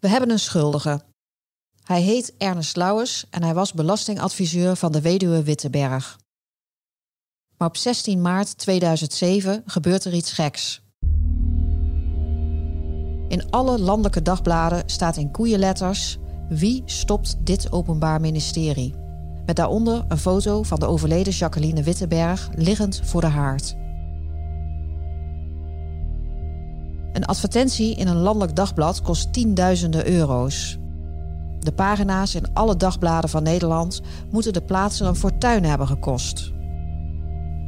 We hebben een schuldige. Hij heet Ernest Lauwers en hij was belastingadviseur van de weduwe Witteberg. Maar op 16 maart 2007 gebeurt er iets geks. In alle landelijke dagbladen staat in koeienletters: wie stopt dit Openbaar Ministerie? Met daaronder een foto van de overleden Jacqueline Witteberg liggend voor de haard. Een advertentie in een landelijk dagblad kost tienduizenden euro's. De pagina's in alle dagbladen van Nederland moeten de plaatser een fortuin hebben gekost.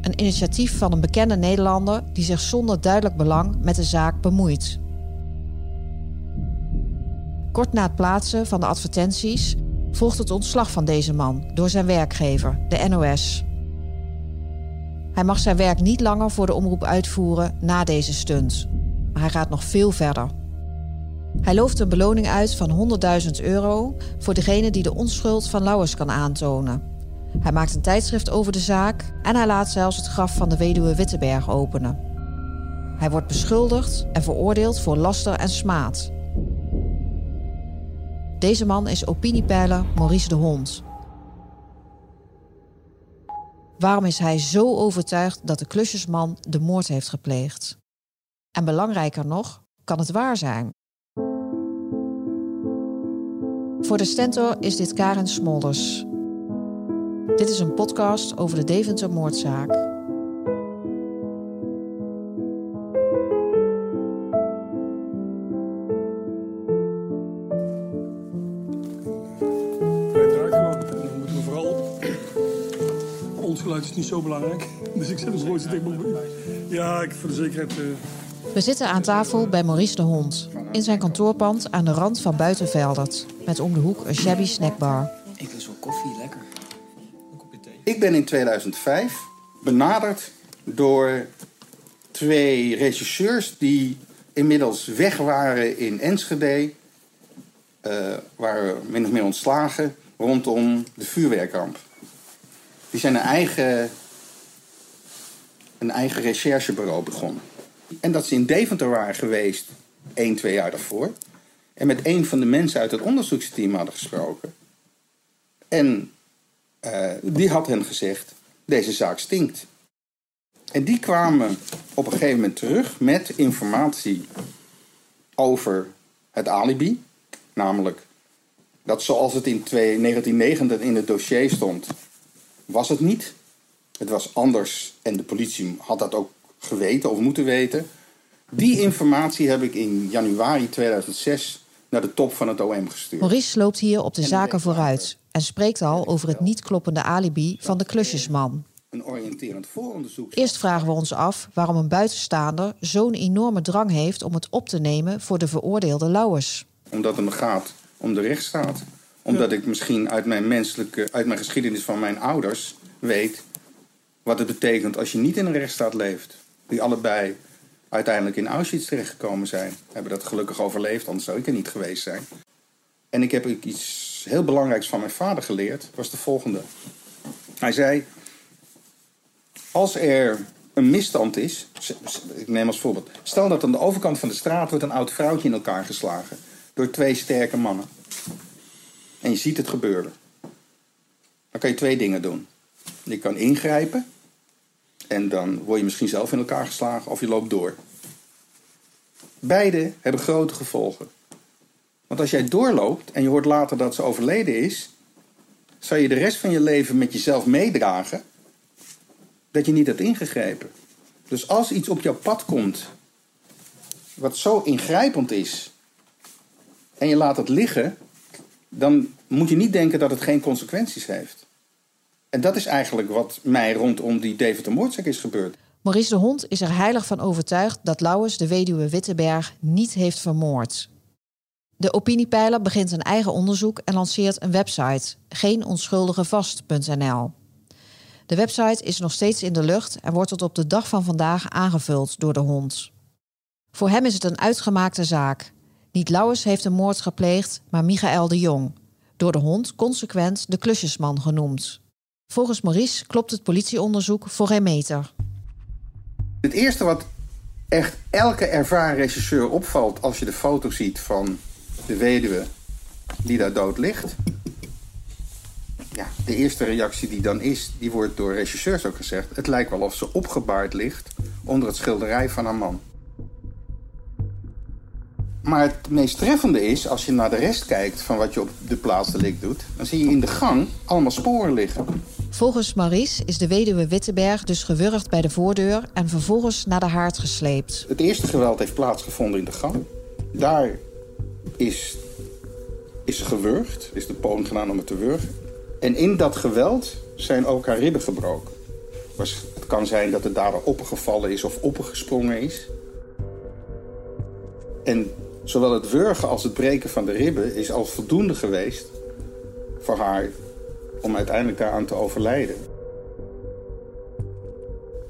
Een initiatief van een bekende Nederlander die zich zonder duidelijk belang met de zaak bemoeit. Kort na het plaatsen van de advertenties volgt het ontslag van deze man door zijn werkgever, de NOS. Hij mag zijn werk niet langer voor de omroep uitvoeren na deze stunt. Maar hij gaat nog veel verder. Hij looft een beloning uit van 100.000 euro voor degene die de onschuld van Lauwers kan aantonen. Hij maakt een tijdschrift over de zaak en hij laat zelfs het graf van de weduwe Witteberg openen. Hij wordt beschuldigd en veroordeeld voor laster en smaad. Deze man is opiniepeiler Maurice de Hond. Waarom is hij zo overtuigd dat de klusjesman de moord heeft gepleegd? En belangrijker nog, kan het waar zijn? Voor de Stentor is dit Karen Smolders. Dit is een podcast over de Deventer moordzaak. Hij draait gewoon. En dan moeten we vooral... Ons geluid is niet zo belangrijk. Dus ik zet een voice dikboek Ja, ik, voor de zekerheid... eh, We zitten aan tafel bij Maurice de Hond. In zijn kantoorpand aan de rand van Buitenveldert. Met om de hoek een shabby snackbar. Ik lust wel koffie, lekker. Ik ben in 2005 benaderd door twee regisseurs die inmiddels weg waren in Enschede. eh waren min of meer ontslagen rondom de vuurwerkramp. Die zijn een eigen, een eigen recherchebureau begonnen. En dat ze in Deventer waren geweest, één, twee jaar daarvoor. En met een van de mensen uit het onderzoeksteam hadden gesproken. En eh, die had hen gezegd: deze zaak stinkt. En die kwamen op een gegeven moment terug met informatie over het alibi. Namelijk dat zoals het in twee- 1990 in het dossier stond, was het niet. Het was anders en de politie had dat ook geweten of moeten weten. Die informatie heb ik in januari 2006 naar de top van het OM gestuurd. Maurice loopt hier op de zaken vooruit en spreekt al over het niet kloppende alibi van de klusjesman. Een oriënterend vooronderzoek. Eerst vragen we ons af waarom een buitenstaander zo'n enorme drang heeft om het op te nemen voor de veroordeelde Lauwers. Omdat het me gaat om de rechtsstaat. Omdat ik misschien uit mijn menselijke, uit mijn geschiedenis van mijn ouders weet wat het betekent als je niet in een rechtsstaat leeft. Die allebei uiteindelijk in Auschwitz terechtgekomen zijn. Hebben dat gelukkig overleefd, anders zou ik er niet geweest zijn. En ik heb iets heel belangrijks van mijn vader geleerd, was de volgende. Hij zei, als er een misstand is, ik neem als voorbeeld, stel dat aan de overkant van de straat wordt een oud vrouwtje in elkaar geslagen door twee sterke mannen. En je ziet het gebeuren. Dan kan je twee dingen doen. Je kan ingrijpen en dan word je misschien zelf in elkaar geslagen of je loopt door. Beide hebben grote gevolgen. Want als jij doorloopt en je hoort later dat ze overleden is, zal je de rest van je leven met jezelf meedragen dat je niet hebt ingegrepen. Dus als iets op jouw pad komt wat zo ingrijpend is en je laat het liggen, dan moet je niet denken dat het geen consequenties heeft. En dat is eigenlijk wat mij rondom die Deventer moordzaak is gebeurd. Maurice de Hond is er heilig van overtuigd dat Lauwers de weduwe Witteberg niet heeft vermoord. De opiniepeiler begint een eigen onderzoek en lanceert een website, geenonschuldigevast.nl. De website is nog steeds in de lucht en wordt tot op de dag van vandaag aangevuld door de hond. Voor hem is het een uitgemaakte zaak. Niet Lauwers heeft een moord gepleegd, maar Michael de Jong. Door de hond consequent de klusjesman genoemd. Volgens Maurice klopt het politieonderzoek voor geen meter. Het eerste wat echt elke ervaren regisseur opvalt als je de foto ziet van de weduwe die daar dood ligt. Ja, de eerste reactie die dan is, die wordt door regisseurs ook gezegd... het lijkt wel of ze opgebaard ligt onder het schilderij van haar man. Maar het meest treffende is, als je naar de rest kijkt van wat je op de plaatsdelict doet... dan zie je in de gang allemaal sporen liggen. Volgens Maurice is de weduwe Wittenberg dus gewurgd bij de voordeur... en vervolgens naar de haard gesleept. Het eerste geweld heeft plaatsgevonden in de gang. Daar is, is ze gewurgd, is de poging gedaan om het te wurgen. En in dat geweld zijn ook haar ribben gebroken. Het kan zijn dat de dader opgevallen is of opgesprongen is. En zowel het wurgen als het breken van de ribben is al voldoende geweest voor haar om uiteindelijk daaraan te overlijden.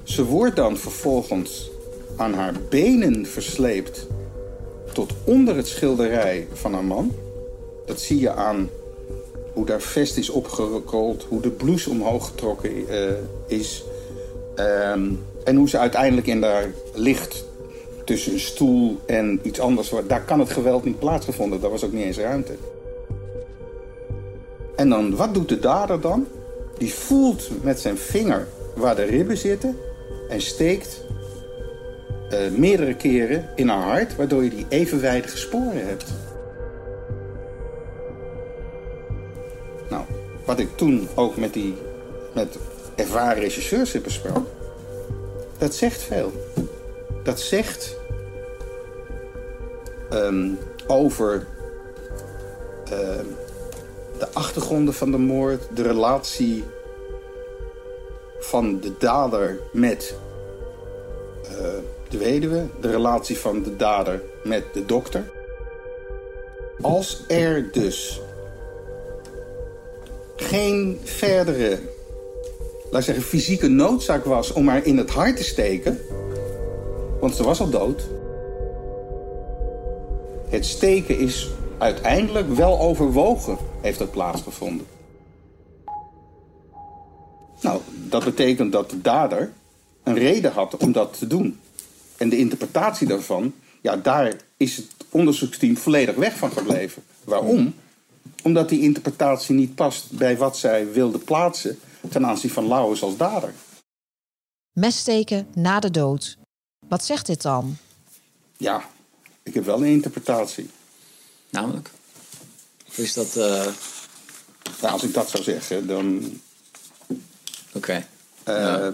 Ze wordt dan vervolgens aan haar benen versleept tot onder het schilderij van haar man. Dat zie je aan hoe daar vest is opgerold, hoe de blouse omhoog getrokken uh, is. Um, en hoe ze uiteindelijk in daar ligt tussen een stoel en iets anders. Daar kan het geweld niet plaatsgevonden, daar was ook niet eens ruimte. En dan, wat doet de dader dan? Die voelt met zijn vinger waar de ribben zitten en steekt uh, meerdere keren in haar hart, waardoor je die evenwijdige sporen hebt. Nou, wat ik toen ook met die met ervaren regisseurs heb besproken, dat zegt veel. Dat zegt um, over uh, de achtergronden van de moord, de relatie van de dader met uh, de weduwe, de relatie van de dader met de dokter. Als er dus geen verdere, laat zeggen, fysieke noodzaak was om haar in het hart te steken, want ze was al dood. Het steken is uiteindelijk wel overwogen, heeft dat plaatsgevonden. Nou, dat betekent dat de dader een reden had om dat te doen. En de interpretatie daarvan, ja, daar is het onderzoeksteam volledig weg van gebleven. Waarom? Omdat die interpretatie niet past bij wat zij wilde plaatsen ten aanzien van Lauwers als dader. Messteken na de dood. Wat zegt dit dan? Ja, ik heb wel een interpretatie. Namelijk? Is dat. Uh... Nou, als ik dat zou zeggen, dan. Oké. Okay. Uh,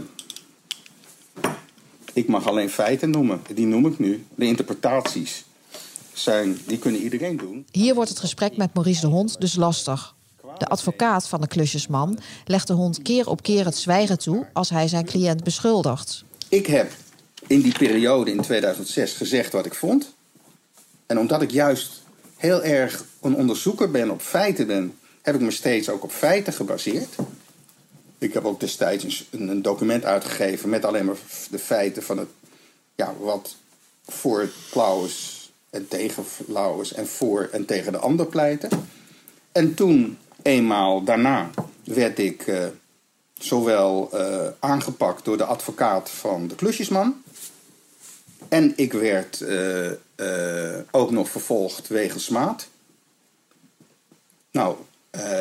ik mag alleen feiten noemen. Die noem ik nu. De interpretaties zijn, die kunnen iedereen doen. Hier wordt het gesprek met Maurice de Hond dus lastig. De advocaat van de klusjesman legt de hond keer op keer het zwijgen toe als hij zijn cliënt beschuldigt. Ik heb in die periode in 2006 gezegd wat ik vond. En omdat ik juist heel erg een onderzoeker ben, op feiten ben, heb ik me steeds ook op feiten gebaseerd. Ik heb ook destijds een, een document uitgegeven met alleen maar de feiten van het, ja, wat voor Klaus en tegen Lauwers en voor en tegen de ander pleiten. En toen, eenmaal daarna, werd ik uh, zowel uh, aangepakt door de advocaat van de klusjesman. En ik werd uh, ook nog vervolgd wegens maat. Nou,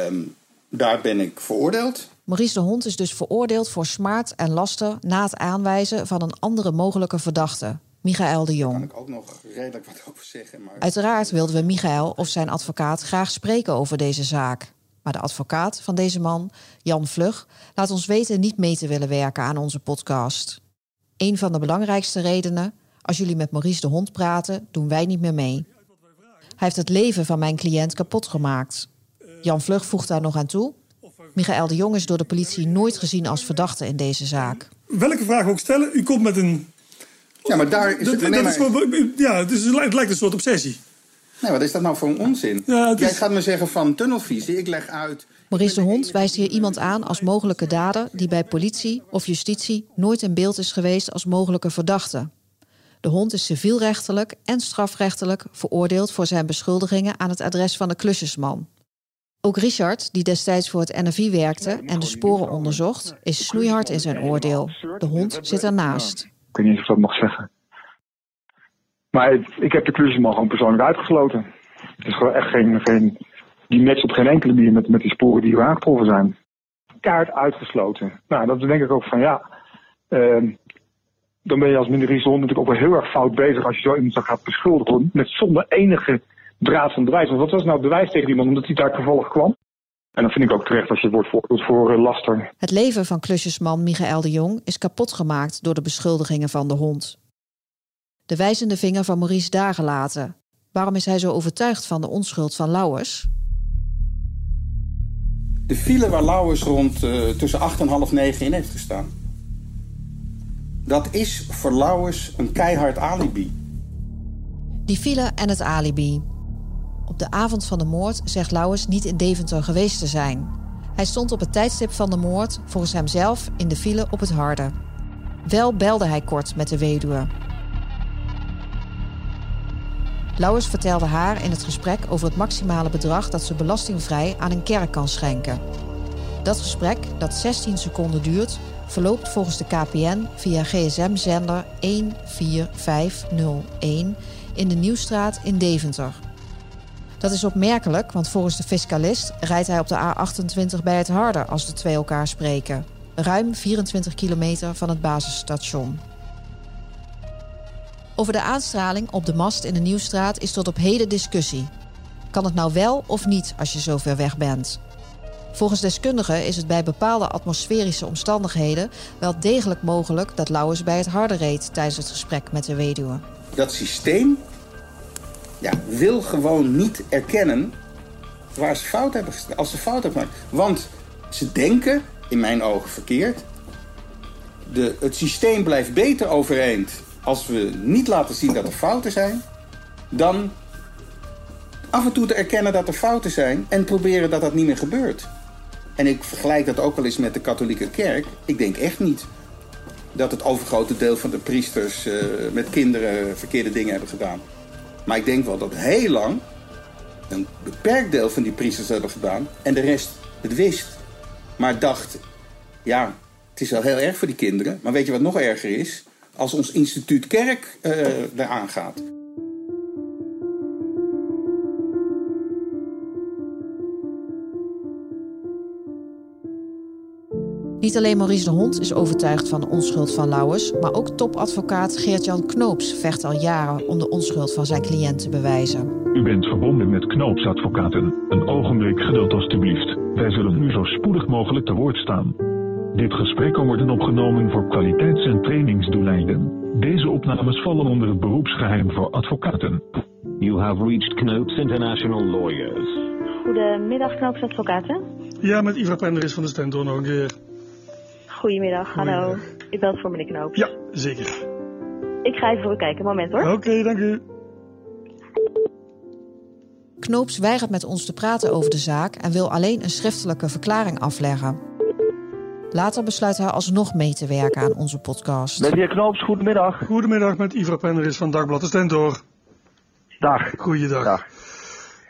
um, daar ben ik veroordeeld. Maurice de Hond is dus veroordeeld voor smaad en laster na het aanwijzen van een andere mogelijke verdachte, Michael de Jong. Daar kan ik ook nog redelijk wat over zeggen. Maar... Uiteraard wilden we Michael of zijn advocaat graag spreken over deze zaak. Maar de advocaat van deze man, Jan Vlug, laat ons weten niet mee te willen werken aan onze podcast. Een van de belangrijkste redenen, als jullie met Maurice de Hond praten, doen wij niet meer mee. Hij heeft het leven van mijn cliënt kapot gemaakt. Jan Vlug voegt daar nog aan toe. Michael de Jong is door de politie nooit gezien als verdachte in deze zaak. Welke vraag ook stellen, u komt met een. Ja, maar daar is het. Dat, nee, is ja, het, is, het lijkt een soort obsessie. Nee, wat is dat nou voor een onzin? Ja, is... Jij gaat me zeggen van tunnelvisie, ik leg uit. Maurice de Hond wijst hier iemand aan als mogelijke dader die bij politie of justitie nooit in beeld is geweest als mogelijke verdachte. De hond is civielrechtelijk en strafrechtelijk veroordeeld voor zijn beschuldigingen aan het adres van de klusjesman. Ook Richard, die destijds voor het NFI werkte en de sporen onderzocht, is snoeihard in zijn oordeel. De hond zit ernaast. Ik weet niet of ik dat mag zeggen. Maar ik heb de klusjesman gewoon persoonlijk uitgesloten. is gewoon echt geen, geen, die matcht op geen enkele manier met, met die sporen die hier aangetroffen zijn. Kaart uitgesloten. Nou, dat denk ik ook van ja. Uh, dan ben je als ministerie natuurlijk ook wel heel erg fout bezig als je zo iemand gaat beschuldigen. Met zonder enige draad van bewijs. Want wat was nou het bewijs tegen iemand omdat hij daar toevallig kwam? En dan vind ik ook terecht als je het wordt veroordeeld voor uh, laster. Het leven van klusjesman Michael de Jong is kapot gemaakt door de beschuldigingen van de hond. De wijzende vinger van Maurice daargelaten. Waarom is hij zo overtuigd van de onschuld van Lauwers? De file waar Lauwers rond uh, tussen 8 en half 9 in heeft gestaan. Dat is voor Lauwers een keihard alibi. Die file en het alibi. Op de avond van de moord zegt Lauwers niet in Deventer geweest te zijn. Hij stond op het tijdstip van de moord, volgens hemzelf, in de file op het Harde. Wel belde hij kort met de weduwe. Lauwers vertelde haar in het gesprek over het maximale bedrag dat ze belastingvrij aan een kerk kan schenken. Dat gesprek, dat 16 seconden duurt, verloopt volgens de KPN via gsm-zender 14501 in de Nieuwstraat in Deventer. Dat is opmerkelijk, want volgens de fiscalist rijdt hij op de A28 bij het Harde als de twee elkaar spreken. Ruim 24 kilometer van het basisstation. Over de aanstraling op de mast in de Nieuwstraat is tot op heden discussie. Kan het nou wel of niet als je zo ver weg bent? Volgens deskundigen is het bij bepaalde atmosferische omstandigheden wel degelijk mogelijk dat Lauwers bij het harde reed tijdens het gesprek met de weduwe. Dat systeem ja, wil gewoon niet erkennen waar ze fout hebben als ze fout hebben gemaakt. Want ze denken, in mijn ogen verkeerd, de, het systeem blijft beter overeind als we niet laten zien dat er fouten zijn, dan af en toe te erkennen dat er fouten zijn en proberen dat dat niet meer gebeurt. En ik vergelijk dat ook wel eens met de katholieke kerk. Ik denk echt niet dat het overgrote deel van de priesters uh, met kinderen verkeerde dingen hebben gedaan. Maar ik denk wel dat heel lang een beperkt deel van die priesters hebben gedaan en de rest het wist. Maar dacht, ja, het is wel heel erg voor die kinderen. Maar weet je wat nog erger is? Als ons instituut kerk uh, eraan gaat. Niet alleen Maurice de Hond is overtuigd van de onschuld van Lauwers, maar ook topadvocaat Geert-Jan Knoops vecht al jaren om de onschuld van zijn cliënt te bewijzen. U bent verbonden met Knoops Advocaten. Een ogenblik geduld alstublieft. Wij zullen nu zo spoedig mogelijk te woord staan. Dit gesprek kan worden opgenomen voor kwaliteits- en trainingsdoeleinden. Deze opnames vallen onder het beroepsgeheim voor advocaten. You have reached Knoops International Lawyers. Goedemiddag, Knoops Advocaten. Ja, met Iva Penderis van de Stentor nog een keer. Goedemiddag, hallo. U belt voor meneer Knoops. Ja, zeker. Ik ga even voor kijken, moment hoor. Oké, okay, dank u. Knoops weigert met ons te praten over de zaak en wil alleen een schriftelijke verklaring afleggen. Later besluit hij alsnog mee te werken aan onze podcast. Met de heer Knoops, goedemiddag. Goedemiddag met Ivra Penderis van Dagblad de Stentor. Dag. Goeiedag. Dag.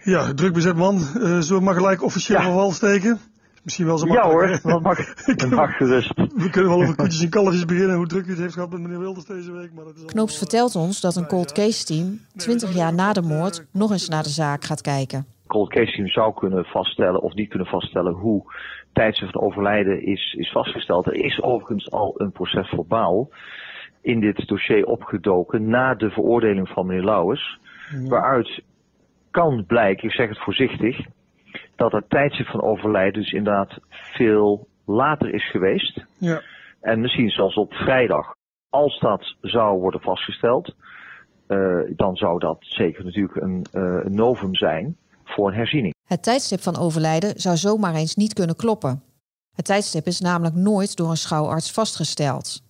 Ja, druk bezet man. Uh, zullen we maar gelijk officieel ja. van wal steken? Misschien wel zo makkelijk. Ja hoor, dat mag, dat mag gerust. We kunnen wel over koetjes en kalfjes beginnen, hoe druk u het heeft gehad met meneer Wilders deze week. Maar dat is Knoops al... vertelt ons dat een cold case team 20 jaar na de moord nog eens naar de zaak gaat kijken. Cold case team zou kunnen vaststellen of niet kunnen vaststellen hoe tijdstip van overlijden is, is vastgesteld. Er is overigens al een proces verbaal in dit dossier opgedoken na de veroordeling van meneer Lauwers. Ja. Waaruit kan blijken, ik zeg het voorzichtig, dat het tijdstip van overlijden dus inderdaad veel later is geweest. Ja. En misschien zelfs op vrijdag. Als dat zou worden vastgesteld, uh, dan zou dat zeker natuurlijk een, uh, een novum zijn voor een herziening. Het tijdstip van overlijden zou zomaar eens niet kunnen kloppen. Het tijdstip is namelijk nooit door een schouwarts vastgesteld.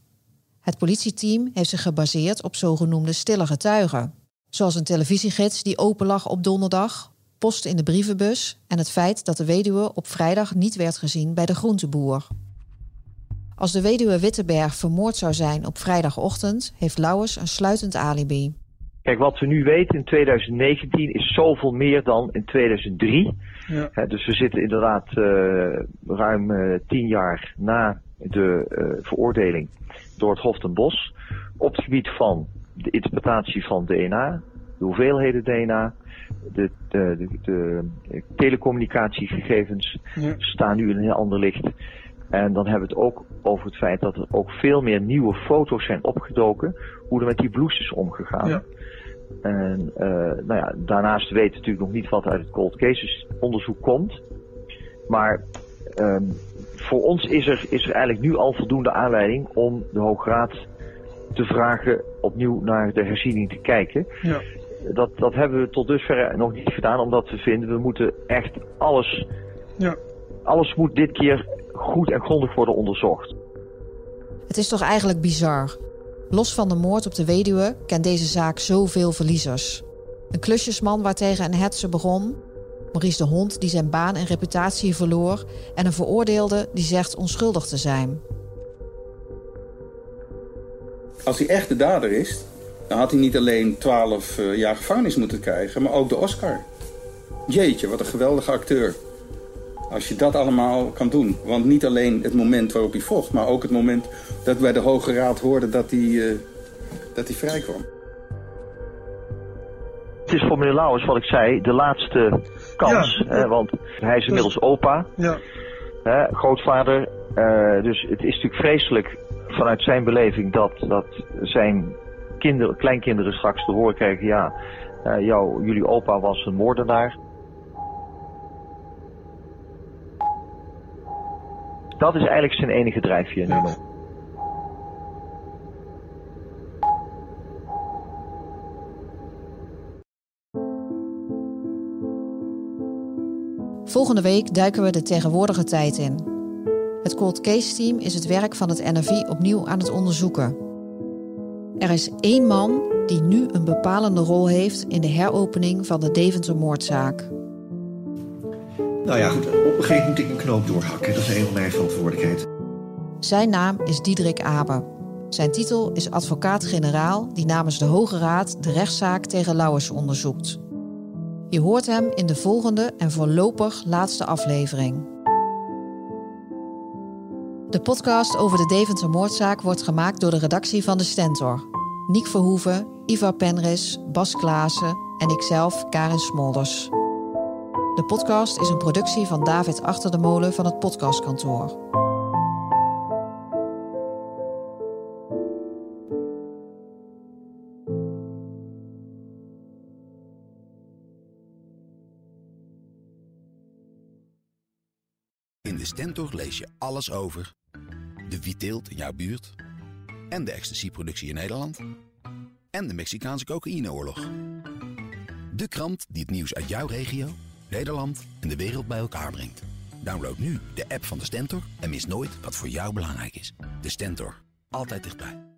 Het politieteam heeft zich gebaseerd op zogenoemde stille getuigen, zoals een televisiegids die open lag op donderdag, post in de brievenbus en het feit dat de weduwe op vrijdag niet werd gezien bij de groenteboer. Als de weduwe Witteberg vermoord zou zijn op vrijdagochtend, heeft Lauwers een sluitend alibi. Kijk, wat we nu weten in 2019 is zoveel meer dan in 2003. Ja. He, dus we zitten inderdaad uh, ruim uh, tien jaar na de uh, veroordeling door het Hof ten Bos. Op het gebied van de interpretatie van DNA, de hoeveelheden DNA, de, de, de, de telecommunicatiegegevens Ja. staan nu in een heel ander licht. En dan hebben we het ook over het feit dat er ook veel meer nieuwe foto's zijn opgedoken. Hoe er met die blouse is omgegaan. Ja. En uh, nou ja, daarnaast weten we natuurlijk nog niet wat uit het cold cases onderzoek komt. Maar um, voor ons is er, is er eigenlijk nu al voldoende aanleiding om de Hoge Raad te vragen opnieuw naar de herziening te kijken. Ja. Dat, dat hebben we tot dusver nog niet gedaan, omdat we vinden we moeten echt alles. Ja. Alles moet dit keer goed en grondig worden onderzocht. Het is toch eigenlijk bizar. Los van de moord op de weduwe kent deze zaak zoveel verliezers. Een klusjesman waartegen een hetze begon, Maurice de Hond die zijn baan en reputatie verloor en een veroordeelde die zegt onschuldig te zijn. Als hij echt de dader is, dan had hij niet alleen 12 uh, jaar gevangenis moeten krijgen, maar ook de Oscar. Jeetje, wat een geweldige acteur. Als je dat allemaal kan doen. Want niet alleen het moment waarop hij vocht, maar ook het moment dat we bij de Hoge Raad hoorden dat hij, uh, dat hij vrij kwam. Het is voor meneer Lauwers, wat ik zei, de laatste kans. Ja, hè, want hij is inmiddels opa, Ja. hè, grootvader. Uh, dus het is natuurlijk vreselijk vanuit zijn beleving dat, dat zijn kinderen, kleinkinderen straks te horen krijgen... ja, uh, jou, jullie opa was een moordenaar. Dat is eigenlijk zijn enige drijfveer nu nog. Volgende week duiken we de tegenwoordige tijd in. Het Cold Case Team is het werk van het NRV opnieuw aan het onderzoeken. Er is één man die nu een bepalende rol heeft in de heropening van de Deventer-moordzaak. Nou ja, goed. Op een gegeven moment moet ik een knoop doorhakken. Dat is een van mijn verantwoordelijkheid. Zijn naam is Diederik Abe. Zijn titel is advocaat-generaal die namens de Hoge Raad de rechtszaak tegen Lauwers onderzoekt. Je hoort hem in de volgende en voorlopig laatste aflevering. De podcast over de Deventer moordzaak wordt gemaakt door de redactie van de Stentor. Niek Verhoeven, Ivar Penris, Bas Klaassen en ikzelf, Karin Smolders. De podcast is een productie van David Achter de Molen van het Podcastkantoor. Lees je alles over de wietteelt in jouw buurt en de ecstasy-productie in Nederland en de Mexicaanse cocaïneoorlog. De krant die het nieuws uit jouw regio, Nederland en de wereld bij elkaar brengt. Download nu de app van de Stentor en mis nooit wat voor jou belangrijk is. De Stentor, altijd dichtbij.